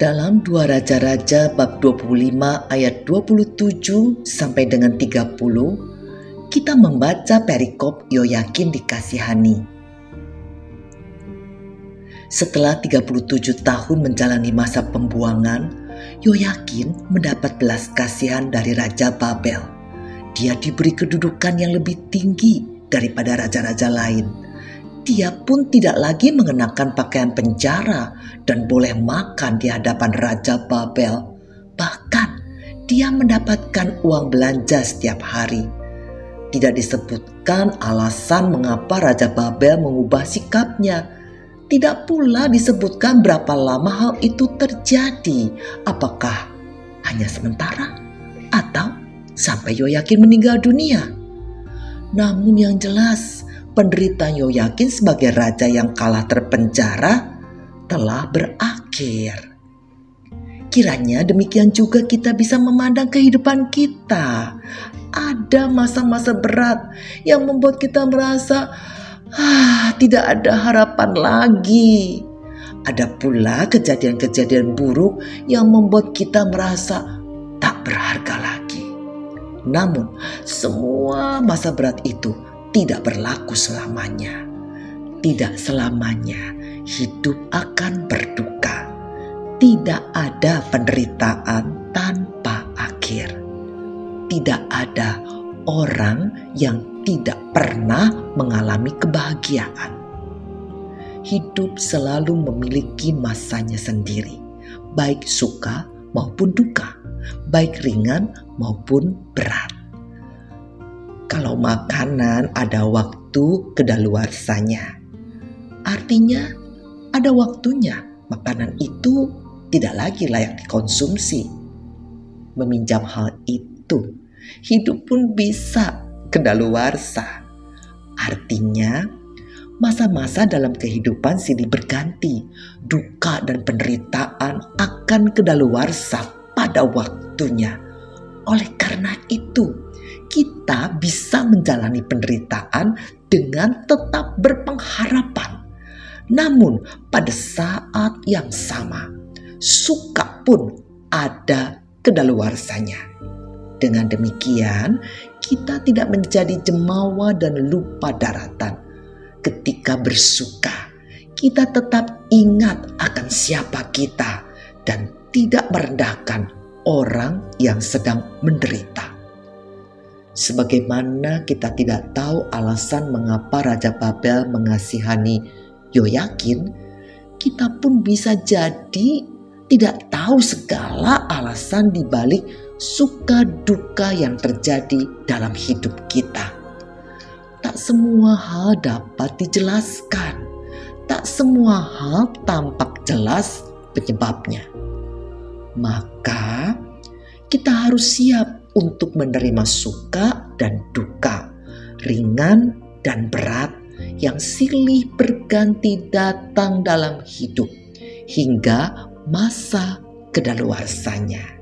Dalam dua Raja-Raja bab 25 ayat 27 sampai dengan 30, kita membaca perikop Yoyakin dikasihani. Setelah 37 tahun menjalani masa pembuangan, Yoyakin mendapat belas kasihan dari Raja Babel. Dia diberi kedudukan yang lebih tinggi daripada raja-raja lain dia pun tidak lagi mengenakan pakaian penjara dan boleh makan di hadapan Raja Babel. Bahkan dia mendapatkan uang belanja setiap hari. Tidak disebutkan alasan mengapa Raja Babel mengubah sikapnya. Tidak pula disebutkan berapa lama hal itu terjadi. Apakah hanya sementara atau sampai Yoyakin meninggal dunia? Namun yang jelas, penderitaan Yoyakin sebagai raja yang kalah terpenjara telah berakhir. Kiranya demikian juga kita bisa memandang kehidupan kita. Ada masa-masa berat yang membuat kita merasa ah, tidak ada harapan lagi. Ada pula kejadian-kejadian buruk yang membuat kita merasa tak berharga lagi. Namun, semua masa berat itu tidak berlaku selamanya. Tidak selamanya hidup akan berduka. Tidak ada penderitaan tanpa akhir. Tidak ada orang yang tidak pernah mengalami kebahagiaan. Hidup selalu memiliki masanya sendiri, baik suka maupun duka, baik ringan maupun berat. Kalau makanan ada waktu kedaluarsanya. Artinya ada waktunya makanan itu tidak lagi layak dikonsumsi. Meminjam hal itu, hidup pun bisa kedaluarsa. Artinya, masa-masa dalam kehidupan silih berganti, duka dan penderitaan akan kedaluarsa pada waktunya. Oleh karena itu, kita bisa menjalani penderitaan dengan tetap berpengharapan. Namun, pada saat yang sama, suka pun ada kedaluarsanya. Dengan demikian, kita tidak menjadi jemawa dan lupa daratan. Ketika bersuka, kita tetap ingat akan siapa kita dan tidak merendahkan orang yang sedang menderita. Sebagaimana kita tidak tahu alasan mengapa Raja Babel mengasihani Yoyakin, kita pun bisa jadi tidak tahu segala alasan dibalik suka duka yang terjadi dalam hidup kita. Tak semua hal dapat dijelaskan. Tak semua hal tampak jelas penyebabnya. Maka kita harus siap untuk menerima suka dan duka, ringan dan berat yang silih berganti datang dalam hidup hingga masa kedaluarsanya.